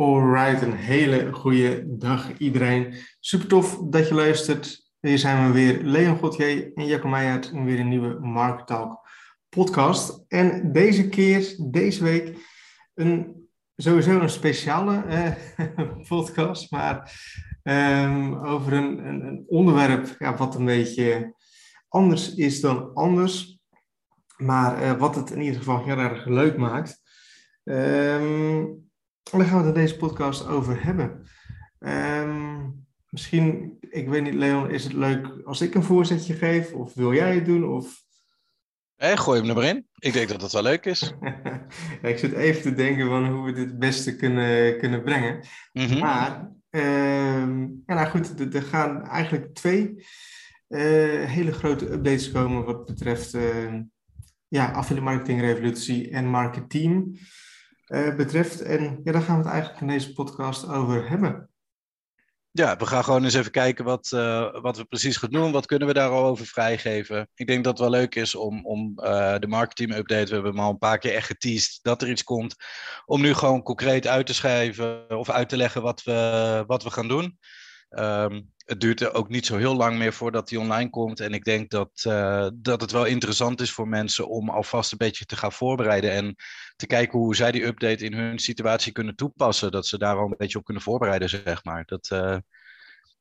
Alright, een hele goede dag iedereen. Super tof dat je luistert. Hier zijn we weer, Leon Godje en Jacco Meijert in weer een nieuwe Market Talk podcast. En deze keer, deze week, een, sowieso een speciale eh, podcast, maar um, over een, een, een, onderwerp ja, wat een beetje anders is dan anders. Maar uh, wat het in ieder geval heel erg leuk maakt. Um, daar gaan we het in deze podcast over hebben. Um, misschien, ik weet niet, Leon, is het leuk als ik een voorzetje geef? Of wil jij het doen? Of... Hey, gooi hem er maar in. Ik denk dat dat wel leuk is. ja, ik zit even te denken van hoe we dit het beste kunnen, kunnen brengen. Mm -hmm. Maar, um, ja, nou goed, er gaan eigenlijk twee uh, hele grote updates komen wat betreft uh, ja, affiliate marketing revolutie en marketing uh, betreft. En ja, daar gaan we het eigenlijk in deze podcast over hebben. Ja, we gaan gewoon eens even kijken wat, uh, wat we precies gaan doen. Wat kunnen we daar al over vrijgeven? Ik denk dat het wel leuk is om, om uh, de marketing update, we hebben hem al een paar keer echt geteased dat er iets komt, om nu gewoon concreet uit te schrijven of uit te leggen wat we, wat we gaan doen. Um, het duurt ook niet zo heel lang meer voordat die online komt. En ik denk dat, uh, dat het wel interessant is voor mensen om alvast een beetje te gaan voorbereiden. En te kijken hoe zij die update in hun situatie kunnen toepassen. Dat ze daar al een beetje op kunnen voorbereiden, zeg maar. Dat, uh,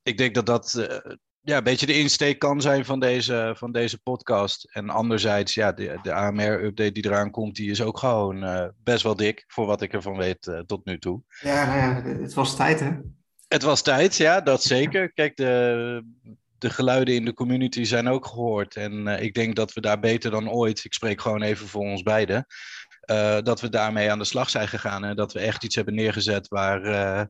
ik denk dat dat uh, ja, een beetje de insteek kan zijn van deze, van deze podcast. En anderzijds, ja, de, de AMR-update die eraan komt, die is ook gewoon best wel dik. Voor wat ik ervan weet tot nu toe. Ja, nou ja, het was tijd, hè? Het was tijd, ja, dat zeker. Kijk, de, de geluiden in de community zijn ook gehoord. En uh, ik denk dat we daar beter dan ooit, ik spreek gewoon even voor ons beiden, uh, dat we daarmee aan de slag zijn gegaan. En dat we echt iets hebben neergezet waar uh,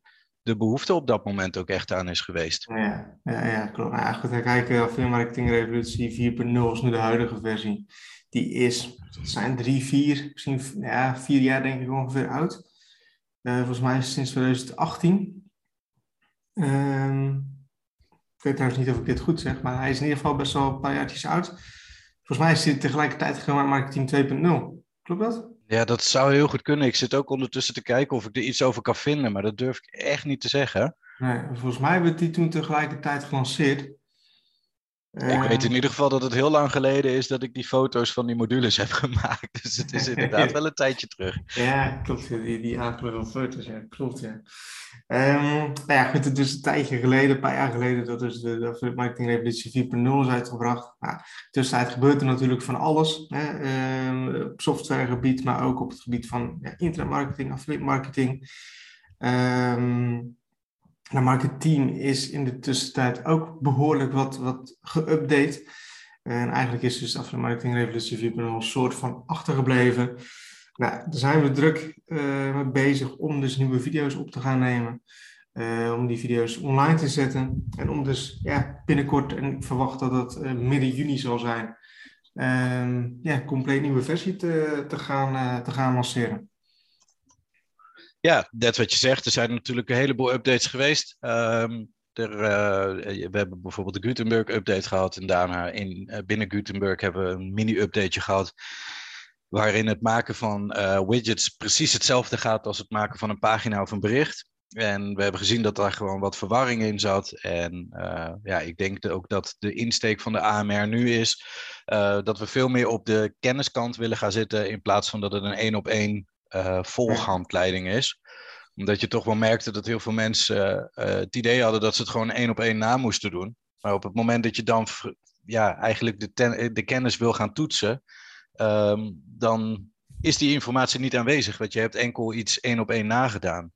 de behoefte op dat moment ook echt aan is geweest. Ja, ja, ja klopt. Nou, goed, dan of Marketing Revolutie 4.0 is nu de huidige versie. Die is, zijn drie, vier, misschien ja, vier jaar denk ik ongeveer oud. volgens mij sinds 2018. Um, ik weet trouwens niet of ik dit goed zeg, maar hij is in ieder geval best wel een paar jaartjes oud. Volgens mij is hij tegelijkertijd gegaan Marketing 2.0. Klopt dat? Ja, dat zou heel goed kunnen. Ik zit ook ondertussen te kijken of ik er iets over kan vinden, maar dat durf ik echt niet te zeggen. Nee, volgens mij werd die toen tegelijkertijd gelanceerd. Ik weet in ieder geval dat het heel lang geleden is dat ik die foto's van die modules heb gemaakt. Dus het is inderdaad wel een tijdje terug. Ja, klopt. Die, die akelige foto's, ja, klopt. Ja. Um, nou ja, goed, het is een tijdje geleden, een paar jaar geleden, dat dus de, de Marketing Revolutie 4.0 is uitgebracht. Nou, tussentijd gebeurt er natuurlijk van alles. Hè, um, op softwaregebied, maar ook op het gebied van ja, internetmarketing, affiliate marketing. Um, nou, marketing is in de tussentijd ook behoorlijk wat, wat geüpdate. En eigenlijk is dus de Marketing Revolutie 4.0 een soort van achtergebleven. Nou, daar zijn we druk uh, mee bezig om dus nieuwe video's op te gaan nemen. Uh, om die video's online te zetten. En om dus ja, binnenkort, en ik verwacht dat dat uh, midden juni zal zijn, ja, een compleet nieuwe versie te, te, gaan, te gaan lanceren. Ja, net wat je zegt. Er zijn natuurlijk een heleboel updates geweest. Um, er, uh, we hebben bijvoorbeeld de Gutenberg-update gehad. En daarna in, uh, binnen Gutenberg hebben we een mini-updateje gehad. Waarin het maken van uh, widgets precies hetzelfde gaat als het maken van een pagina of een bericht. En we hebben gezien dat daar gewoon wat verwarring in zat. En ja, ik denk ook dat de insteek van de AMR nu is dat we veel meer op de kenniskant willen gaan zitten. In plaats van dat het een één op één uh, is. Omdat je toch wel merkte dat heel veel mensen uh, het idee hadden dat ze het gewoon één op één na moesten doen. Maar op het moment dat je dan ja, eigenlijk de, de kennis wil gaan toetsen, um, dan is die informatie niet aanwezig. Want je hebt enkel iets één op één nagedaan.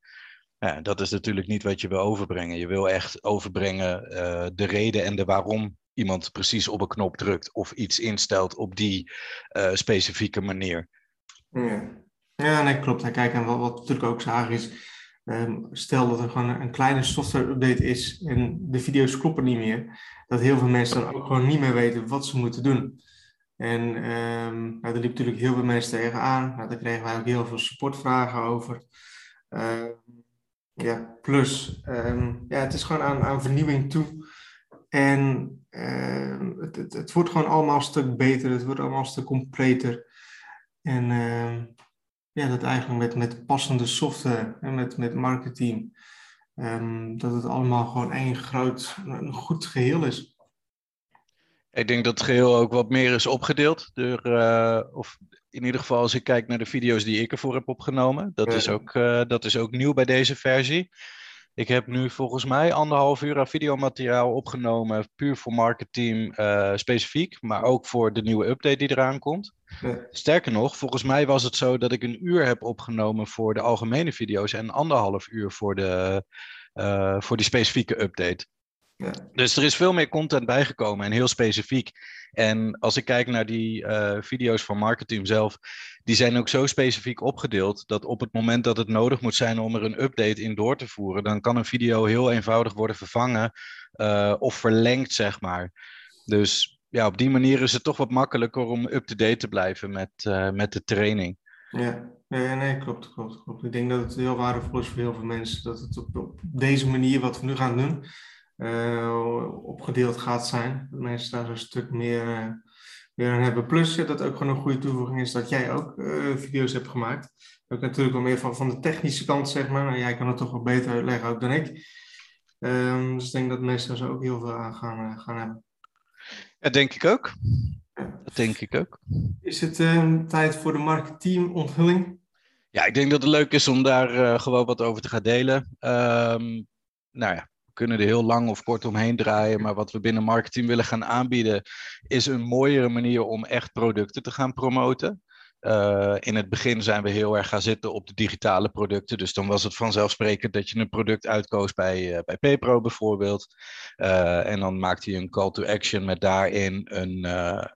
Ja, dat is natuurlijk niet wat je wil overbrengen. Je wil echt overbrengen de reden en de waarom iemand precies op een knop drukt of iets instelt op die specifieke manier. Ja. Ja, nee, klopt. Kijk, en wat, wat natuurlijk ook zagen is, um, stel dat er gewoon een kleine software-update is en de video's kloppen niet meer, dat heel veel mensen dan ook gewoon niet meer weten wat ze moeten doen. En um, nou, daar liep natuurlijk heel veel mensen tegenaan. Nou, daar kregen wij ook heel veel supportvragen over. Uh, ja, plus, ja, het is gewoon aan, aan vernieuwing toe. En het, het, het, wordt gewoon allemaal een stuk beter, het wordt allemaal een stuk completer. En ja, dat eigenlijk met, met passende software en met, met marketing, um, dat het allemaal gewoon één groot, een goed geheel is. Ik denk dat het geheel ook wat meer is opgedeeld. Door, uh, of in ieder geval als ik kijk naar de video's die ik ervoor heb opgenomen. Dat, is, ook, uh, dat is ook nieuw bij deze versie. Ik heb nu volgens mij anderhalf uur aan videomateriaal opgenomen, puur voor marketing uh, specifiek, maar ook voor de nieuwe update die eraan komt. Ja. Sterker nog, volgens mij was het zo dat ik een uur heb opgenomen voor de algemene video's en anderhalf uur voor, de, uh, voor die specifieke update. Ja. Dus er is veel meer content bijgekomen en heel specifiek. En als ik kijk naar die uh, video's van marketing zelf, die zijn ook zo specifiek opgedeeld dat op het moment dat het nodig moet zijn om er een update in door te voeren, dan kan een video heel eenvoudig worden vervangen uh, of verlengd, zeg maar. Dus ja, op die manier is het toch wat makkelijker om up-to-date te blijven met, uh, met de training. Ja, nee, nee, klopt, klopt, klopt. Ik denk dat het heel waardevol is voor heel veel mensen dat het op, op deze manier wat we nu gaan doen, uh, opgedeeld gaat zijn. Dat mensen daar een stuk meer, uh, meer aan hebben. Plus dat ook gewoon een goede toevoeging is dat jij ook uh, video's hebt gemaakt. Ook natuurlijk wel meer van, van de technische kant, zeg maar. Maar jij kan het toch wel beter uitleggen ook dan ik. Um, dus ik denk dat mensen daar zo ook heel veel aan gaan, gaan hebben. Ja, denk ik ook. Dat denk ik ook. Is het ehm, tijd voor de marketing onthulling? Ja, ik denk dat het leuk is om daar gewoon wat over te gaan delen. Um, nou ja, kunnen er heel lang of kort omheen draaien. Maar wat we binnen marketing willen gaan aanbieden, is een mooiere manier om echt producten te gaan promoten. Uh, in het begin zijn we heel erg gaan zitten op de digitale producten. Dus dan was het vanzelfsprekend dat je een product uitkoos bij, uh, bij PayPro bijvoorbeeld. Uh, en dan maakte je een call to action met daarin een,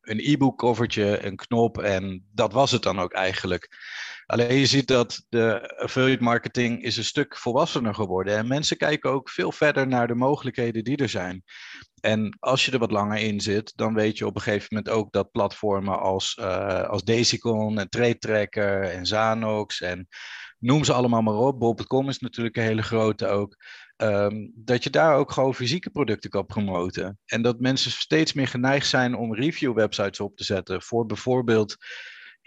een e-book covertje, een knop. En dat was het dan ook eigenlijk. Alleen je ziet dat de affiliate marketing is een stuk volwassener geworden. En mensen kijken ook veel verder naar de mogelijkheden die er zijn. En als je er wat langer in zit, dan weet je op een gegeven moment ook dat platformen als, uh, als Desicon en Trade Tracker en Zanox en noem ze allemaal maar op. Bob.com is natuurlijk een hele grote ook. Um, dat je daar ook gewoon fysieke producten kan promoten. En dat mensen steeds meer geneigd zijn om review websites op te zetten voor bijvoorbeeld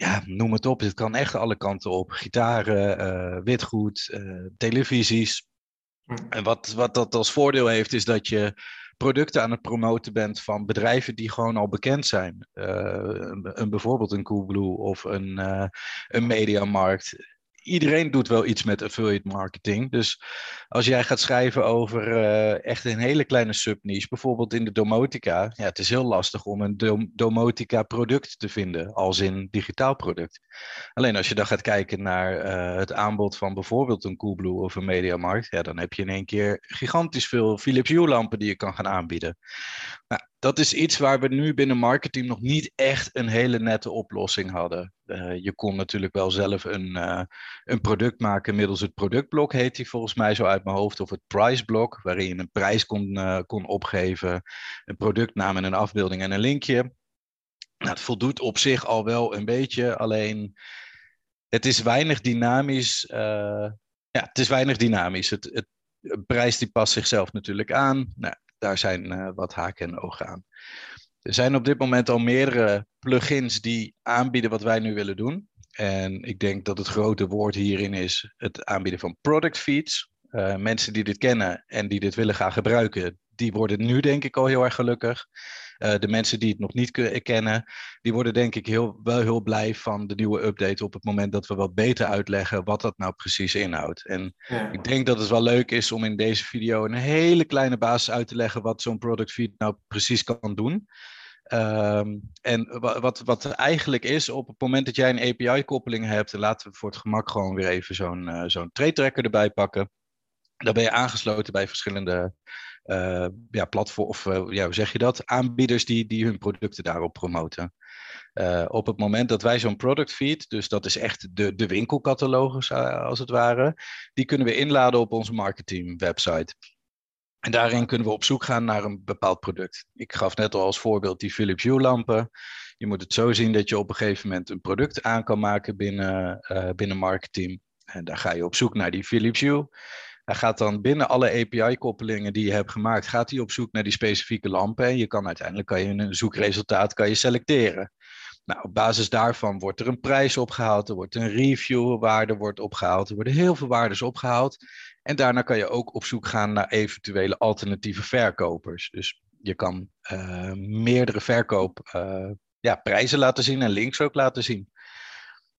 ja, noem het op. Het kan echt alle kanten op. Gitaren, uh, witgoed, uh, televisies. En wat, wat dat als voordeel heeft, is dat je producten aan het promoten bent van bedrijven die gewoon al bekend zijn. Uh, een, bijvoorbeeld een Coolblue of een, een Mediamarkt iedereen doet wel iets met affiliate marketing. Dus als jij gaat schrijven over uh, echt een hele kleine subniche, bijvoorbeeld in de domotica, ja, het is heel lastig om een domotica product te vinden, als in digitaal product. Alleen als je dan gaat kijken naar uh, het aanbod van bijvoorbeeld een Coolblue of een Mediamarkt, ja, dan heb je in één keer gigantisch veel Philips Hue lampen die je kan gaan aanbieden. Nou, dat is iets waar we nu binnen marketing nog niet echt een hele nette oplossing hadden. Uh, je kon natuurlijk wel zelf een, uh, een product maken middels het productblok, heet die volgens mij zo uit mijn hoofd, of het priceblok, waarin je een prijs kon, uh, kon opgeven, een productnaam en een afbeelding en een linkje. Nou, het voldoet op zich al wel een beetje, alleen het is weinig dynamisch. ja, het is weinig dynamisch. Het, het, prijs die past zichzelf natuurlijk aan. Nou, daar zijn uh, wat haken en ogen aan. Er zijn op dit moment al meerdere plugins die aanbieden wat wij nu willen doen. En ik denk dat het grote woord hierin is het aanbieden van product feeds. Uh, mensen die dit kennen en die dit willen gaan gebruiken, die worden nu denk ik al heel erg gelukkig. Uh, de mensen die het nog niet kennen, die worden denk ik heel, wel heel blij van de nieuwe update op het moment dat we wat beter uitleggen wat dat nou precies inhoudt. En ja. ik denk dat het wel leuk is om in deze video een hele kleine basis uit te leggen wat zo'n product feed nou precies kan doen. Um, en wat, wat eigenlijk is, op het moment dat jij een API-koppeling hebt, en laten we voor het gemak gewoon weer even zo'n uh, zo'n trade tracker erbij pakken. Dan ben je aangesloten bij verschillende uh, ja, platform, of uh, ja, hoe zeg je dat? Aanbieders die, die hun producten daarop promoten. Uh, op het moment dat wij zo'n product feed, dus dat is echt de, de winkelcatalogus als het ware, die kunnen we inladen op onze marketing website. En daarin kunnen we op zoek gaan naar een bepaald product. Ik gaf net al als voorbeeld die Philips Hue lampen. Je moet het zo zien dat je op een gegeven moment een product aan kan maken binnen, binnen marketing. En daar ga je op zoek naar die Philips Hue. Hij gaat dan binnen alle API-koppelingen die je hebt gemaakt, gaat hij op zoek naar die specifieke lampen. En je kan uiteindelijk kan je een zoekresultaat kan je selecteren. Nou, op basis daarvan wordt er een prijs opgehaald, er wordt een reviewwaarde wordt opgehaald, er worden heel veel waardes opgehaald. En daarna kan je ook op zoek gaan naar eventuele alternatieve verkopers. Dus je kan uh, meerdere verkoopprijzen uh, ja, prijzen laten zien en links ook laten zien.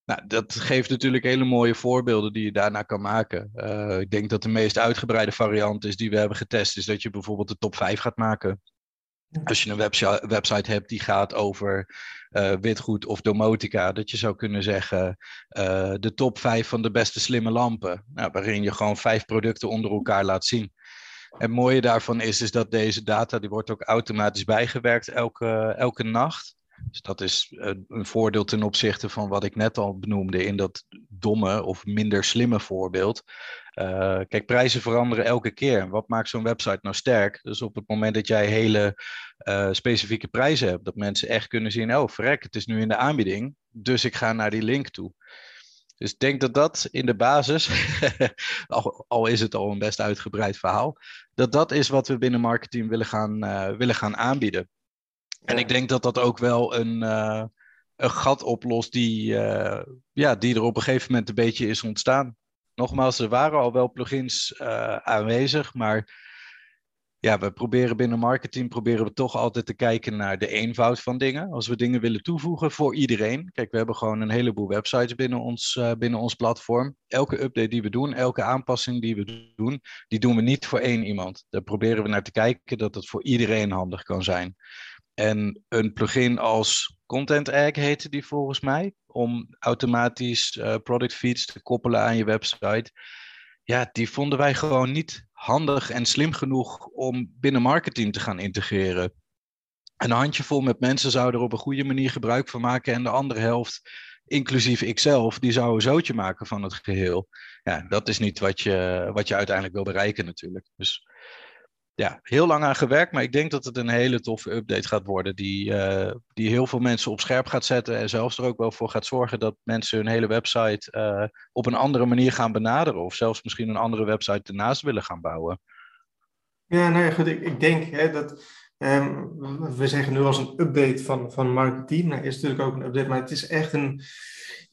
Nou, dat geeft natuurlijk hele mooie voorbeelden die je daarna kan maken. Uh, ik denk dat de meest uitgebreide variant is die we hebben getest, is dat je bijvoorbeeld de top 5 gaat maken. Als je een website, website hebt die gaat over uh, witgoed of domotica, dat je zou kunnen zeggen uh, de top 5 van de beste slimme lampen. Nou, waarin je gewoon vijf producten onder elkaar laat zien. En het mooie daarvan is, is dat deze data die wordt ook automatisch bijgewerkt elke, elke nacht. Dus dat is een voordeel ten opzichte van wat ik net al benoemde in dat domme of minder slimme voorbeeld. Uh, kijk, prijzen veranderen elke keer. Wat maakt zo'n website nou sterk? Dus op het moment dat jij hele uh, specifieke prijzen hebt, dat mensen echt kunnen zien: oh, verrek, het is nu in de aanbieding, dus ik ga naar die link toe. Dus ik denk dat dat in de basis, al, is het al een best uitgebreid verhaal, dat dat is wat we binnen marketing willen gaan, willen gaan aanbieden. En ik denk dat dat ook wel een, uh, een gat oplost die, uh, ja, die er op een gegeven moment een beetje is ontstaan. Nogmaals, er waren al wel plugins uh, aanwezig, maar ja, we proberen binnen marketing proberen we toch altijd te kijken naar de eenvoud van dingen. Als we dingen willen toevoegen voor iedereen. Kijk, we hebben gewoon een heleboel websites binnen ons, binnen ons platform. Elke update die we doen, elke aanpassing die we doen, die doen we niet voor één iemand. Daar proberen we naar te kijken dat het voor iedereen handig kan zijn. En een plugin als Content Egg heette die volgens mij, om automatisch uh, product feeds te koppelen aan je website. Ja, die vonden wij gewoon niet handig en slim genoeg om binnen marketing te gaan integreren. Een handjevol met mensen zouden er op een goede manier gebruik van maken en de andere helft, inclusief ikzelf, die zou een zootje maken van het geheel. Ja, dat is niet wat je, wat je uiteindelijk wil bereiken natuurlijk. Dus ja, heel lang aan gewerkt, maar ik denk dat het een hele toffe update gaat worden. Die, uh, die heel veel mensen op scherp gaat zetten. En zelfs er ook wel voor gaat zorgen dat mensen hun hele website uh, op een andere manier gaan benaderen. Of zelfs misschien een andere website ernaast willen gaan bouwen. Ja, ja, goed. Ik, ik denk hè, dat. Um, we zeggen nu als een update van, van marketing. Nou, is natuurlijk ook een update, maar het is echt een.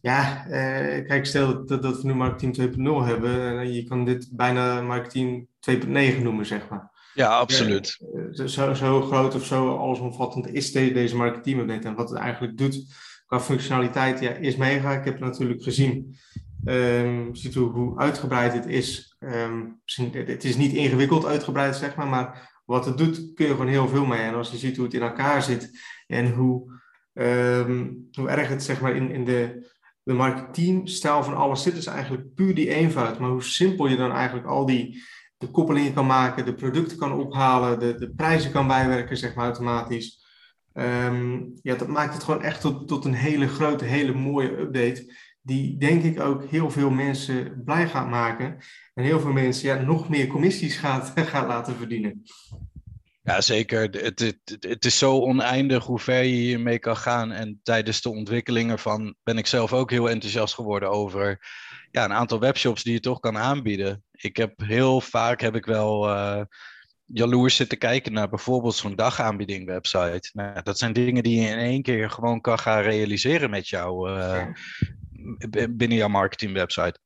Ja, uh, kijk, stel dat, dat we nu marketing 2.0 hebben. je kan dit bijna marketing 2.9 noemen, zeg maar. Ja, absoluut. Ja, zo, zo, groot of zo allesomvattend is deze marketing update. En wat het eigenlijk doet qua functionaliteit, ja, is mega. Ik heb het natuurlijk gezien. Um, ziet hoe, hoe uitgebreid het is. Um, het is niet ingewikkeld uitgebreid, zeg maar, maar wat het doet, kun je gewoon heel veel mee. En als je ziet hoe het in elkaar zit en hoe, um, hoe erg het zeg maar, in, in de, de marketingstijl van alles zit, is eigenlijk puur die eenvoud. Maar hoe simpel je dan eigenlijk al die de koppelingen kan maken, de producten kan ophalen, de, de prijzen kan bijwerken, zeg maar automatisch. Um, ja, dat maakt het gewoon echt tot, tot een hele grote, hele mooie update. Die denk ik ook heel veel mensen blij gaat maken. En heel veel mensen ja, nog meer commissies gaat, gaat laten verdienen. Ja, zeker. Het, het, het, is zo oneindig hoe ver je hiermee kan gaan. En tijdens de ontwikkeling ervan ben ik zelf ook heel enthousiast geworden over ja, een aantal webshops die je toch kan aanbieden. Ik heb heel vaak heb ik wel uh, jaloers zitten kijken naar bijvoorbeeld zo'n dagaanbieding website. Nou, dat zijn dingen die je in één keer gewoon kan gaan realiseren met jou uh, binnen jouw marketing website.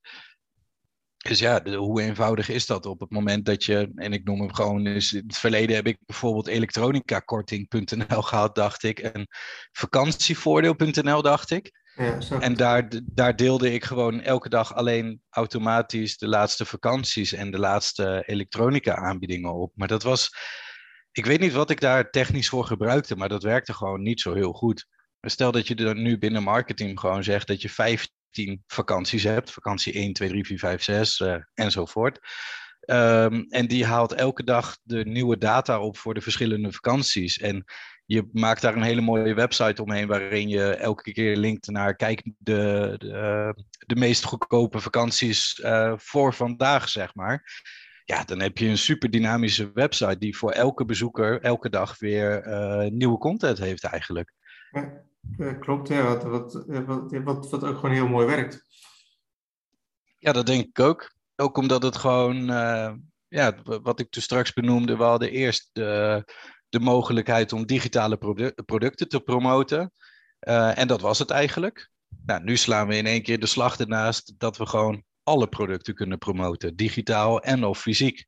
Dus ja, hoe eenvoudig is dat op het moment dat je, en ik noem hem gewoon, in het verleden heb ik bijvoorbeeld elektronicakorting.nl gehad, dacht ik, en vakantievoordeel.nl, dacht ik. Ja, en daar, daar deelde ik gewoon elke dag alleen automatisch de laatste vakanties en de laatste elektronica aanbiedingen op. Maar dat was, ik weet niet wat ik daar technisch voor gebruikte, maar dat werkte gewoon niet zo heel goed. Stel dat je er nu binnen marketing gewoon zegt dat je 15 vakanties hebt, vakantie 1, 2, 3, 4, 5, 6 uh, enzovoort. Um, en die haalt elke dag de nieuwe data op voor de verschillende vakanties. En je maakt daar een hele mooie website omheen waarin je elke keer linkt naar kijk de, de, de meest goedkope vakanties uh, voor vandaag, zeg maar. Ja, dan heb je een super dynamische website die voor elke bezoeker elke dag weer uh, nieuwe content heeft eigenlijk. Ja, klopt, ja, wat, wat, wat, wat, ook gewoon heel mooi werkt. Ja, dat denk ik ook. Ook omdat het gewoon, uh, ja, wat ik toen straks benoemde, we hadden eerst de, de mogelijkheid om digitale produ producten te promoten. en dat was het eigenlijk. Nou, nu slaan we in één keer de slag ernaast dat we gewoon alle producten kunnen promoten, digitaal en of fysiek.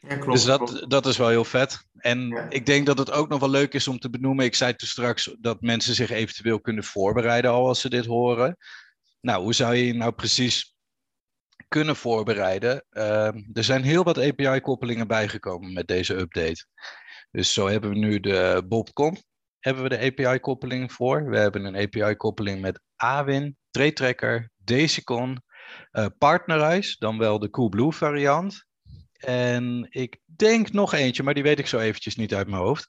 Ja, klopt, dus dat, dat is wel heel vet. En ik denk dat het ook nog wel leuk is om te benoemen. Ik zei toen straks dat mensen zich eventueel kunnen voorbereiden al als ze dit horen. Nou, hoe zou je nou precies kunnen voorbereiden? Ehm, er zijn heel wat API-koppelingen bijgekomen met deze update. Dus zo hebben we nu de Bobcom, hebben we de API-koppeling voor. We hebben een API-koppeling met Awin, TradeTracker, Desicon, uh, dan wel de Coolblue variant. En ik denk nog eentje, maar die weet ik zo eventjes niet uit mijn hoofd.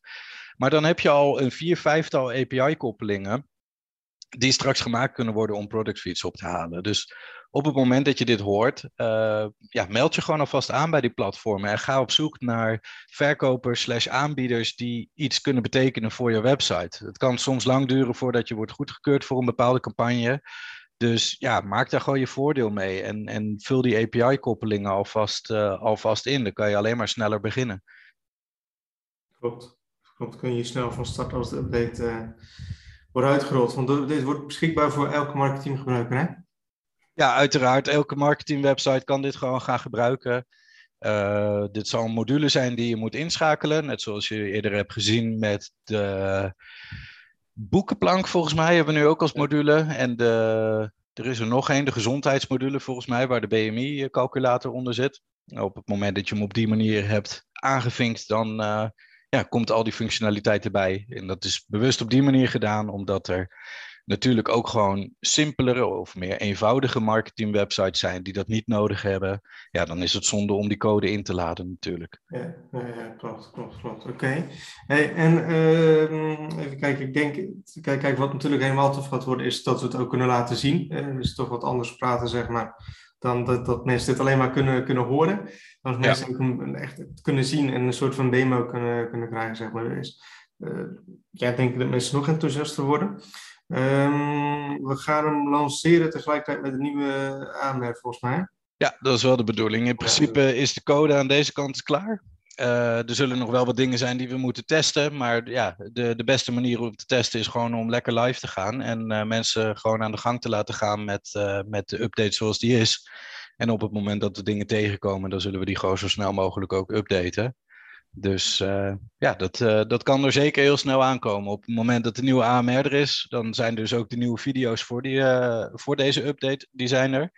Maar dan heb je al een vier, vijftal API-koppelingen die straks gemaakt kunnen worden om product feeds op te halen. Dus op het moment dat je dit hoort, uh, ja, meld je gewoon alvast aan bij die platformen en ga op zoek naar verkopers slash aanbieders die iets kunnen betekenen voor je website. Het kan soms lang duren voordat je wordt goedgekeurd voor een bepaalde campagne. Dus ja, maak daar gewoon je voordeel mee en, en vul die API-koppelingen alvast, uh, alvast in. Dan kan je alleen maar sneller beginnen. Klopt. Klopt, kun je snel van start als de update uh, wordt uitgerold. Want dit wordt beschikbaar voor elke marketinggebruiker, hè? Ja, uiteraard. Elke marketingwebsite kan dit gewoon gaan gebruiken. Uh, dit zal een module zijn die je moet inschakelen. Net zoals je eerder hebt gezien met de boekenplank, volgens mij, hebben we nu ook als module. En de, er is er nog één, de gezondheidsmodule, volgens mij, waar de BMI-calculator onder zit. Op het moment dat je hem op die manier hebt aangevinkt, dan uh, ja, komt al die functionaliteit erbij. En dat is bewust op die manier gedaan, omdat er natuurlijk ook gewoon simpelere of meer eenvoudige marketingwebsites zijn die dat niet nodig hebben, ja, dan is het zonde om die code in te laden natuurlijk. Ja, ja klopt, klopt, klopt. Oké. Hey, en uh, even kijken, ik denk, kijk, kijk, wat natuurlijk helemaal tof gaat worden, is dat we het ook kunnen laten zien. Uh, dus toch wat anders praten, zeg maar, dan dat, dat mensen dit alleen maar kunnen, kunnen horen. Ja. mensen ook echt kunnen zien en een soort van demo kunnen, kunnen krijgen, zeg maar. Dus, uh, ja, ik denk dat mensen nog enthousiaster worden. Um, we gaan hem lanceren tegelijkertijd met een nieuwe AMR, volgens mij. Ja, dat is wel de bedoeling. In principe is de code aan deze kant klaar. Uh, er zullen nog wel wat dingen zijn die we moeten testen. Maar ja, de, de beste manier om te testen is gewoon om lekker live te gaan. En uh, mensen gewoon aan de gang te laten gaan met, uh, met de update zoals die is. En op het moment dat de dingen tegenkomen, dan zullen we die gewoon zo snel mogelijk ook updaten. Dus uh, ja, dat, uh, dat kan er zeker heel snel aankomen. Op het moment dat de nieuwe AMR er is, dan zijn dus ook de nieuwe video's voor, die, uh, voor deze update, die zijn er.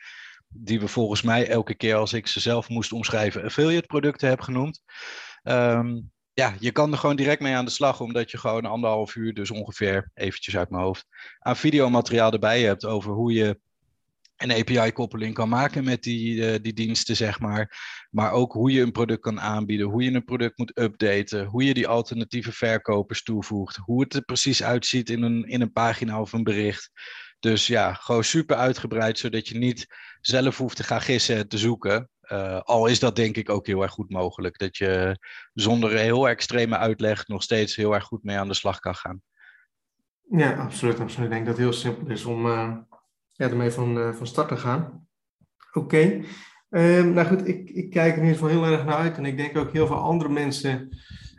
Die we volgens mij elke keer als ik ze zelf moest omschrijven affiliate producten heb genoemd. Um, ja, je kan er gewoon direct mee aan de slag, omdat je gewoon anderhalf uur, dus ongeveer eventjes uit mijn hoofd, aan videomateriaal erbij hebt over hoe je een API-koppeling kan maken met die, uh, die diensten, zeg maar. Maar ook hoe je een product kan aanbieden, hoe je een product moet updaten, hoe je die alternatieve verkopers toevoegt, hoe het er precies uitziet in een, in een pagina of een bericht. Dus ja, gewoon super uitgebreid, zodat je niet zelf hoeft te gaan gissen en te zoeken. Uh, al is dat denk ik ook heel erg goed mogelijk. Dat je zonder heel extreme uitleg nog steeds heel erg goed mee aan de slag kan gaan. Ja, absoluut. absoluut. Ik denk dat het heel simpel is om, uh, ja, ermee van, uh, van start te gaan. Oké. Okay. Um, nou goed, ik, ik kijk er in ieder geval heel erg naar uit. En ik denk ook heel veel andere mensen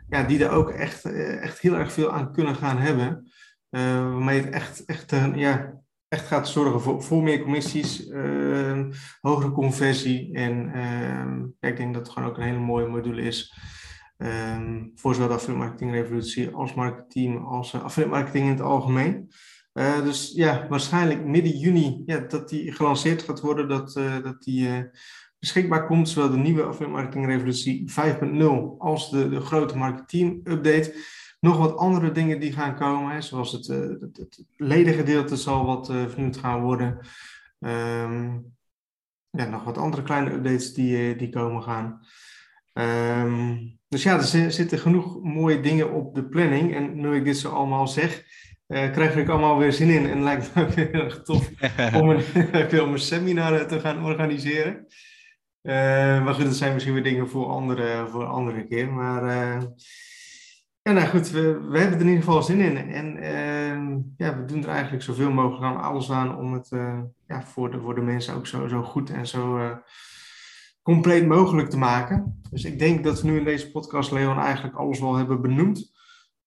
ja, die er ook echt, uh, echt heel erg veel aan kunnen gaan hebben. Uh, waarmee het echt, echt, ja, echt gaat zorgen voor, voor meer commissies, ehm, hogere conversie. En ehm, ja, ik denk dat het gewoon ook een hele mooie module is. voor zowel de affiliate marketing revolutie als marketing, als affiliate marketing in het algemeen. Uh, dus ja, waarschijnlijk midden juni ja, dat die gelanceerd gaat worden, dat, uh, dat die uh, beschikbaar komt, zowel de nieuwe Affiliate Marketing Revolutie 5.0 als de, de grote marketing update. Nog wat andere dingen die gaan komen, hè, zoals het, het, het ledengedeelte zal wat vernieuwd gaan worden. Um, ja, nog wat andere kleine updates die, die komen gaan. Um, dus ja, er zitten genoeg mooie dingen op de planning. En nu ik dit zo allemaal zeg, uh, krijg ik allemaal weer zin in. En lijkt me ook heel erg tof om een, om een seminar eh, te gaan organiseren. Uh, maar goed, dat zijn misschien weer dingen voor andere, voor andere keer. Maar uh, ja, nou goed, we, we hebben er in ieder geval zin in. En uh, ja, we doen er eigenlijk zoveel mogelijk aan, alles aan om het ja, voor, de, voor de mensen ook zo, zo goed en zo compleet mogelijk te maken. Dus ik denk dat we nu in deze podcast, Leon, eigenlijk alles wel hebben benoemd.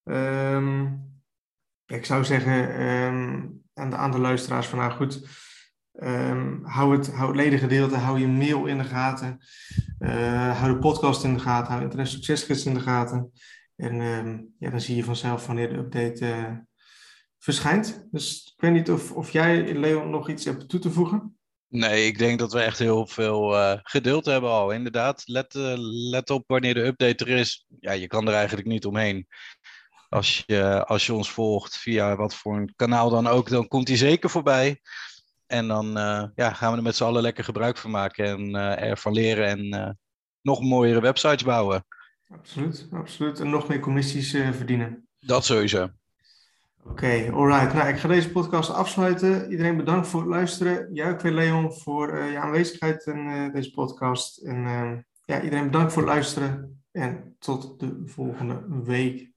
Um, ik zou zeggen um, aan, de, aan luisteraars van nou goed, um, hou, het, hou het ledengedeelte, hou je mail in de gaten, uh, hou de podcast in de gaten, hou Internet Succesgids in de gaten. En um, ja, dan zie je vanzelf wanneer de update uh, verschijnt. Dus ik weet niet of, of jij, Leon, nog iets hebt toe te voegen. Nee, ik denk dat we echt heel veel uh, geduld hebben al. Inderdaad, let, let op wanneer de update er is. Ja, je kan er eigenlijk niet omheen. Als je, als je ons volgt via wat voor een kanaal dan ook, dan komt hij zeker voorbij. En dan uh, ja, gaan we er met z'n allen lekker gebruik van maken en ervan leren en nog mooiere websites bouwen. Absoluut, absoluut. En nog meer commissies verdienen. Dat sowieso. Oké, okay, alright. Nou, ik ga deze podcast afsluiten. Iedereen bedankt voor het luisteren. Jij ook weer, Leon, voor je aanwezigheid in deze podcast. En ja, iedereen bedankt voor het luisteren. En tot de volgende week.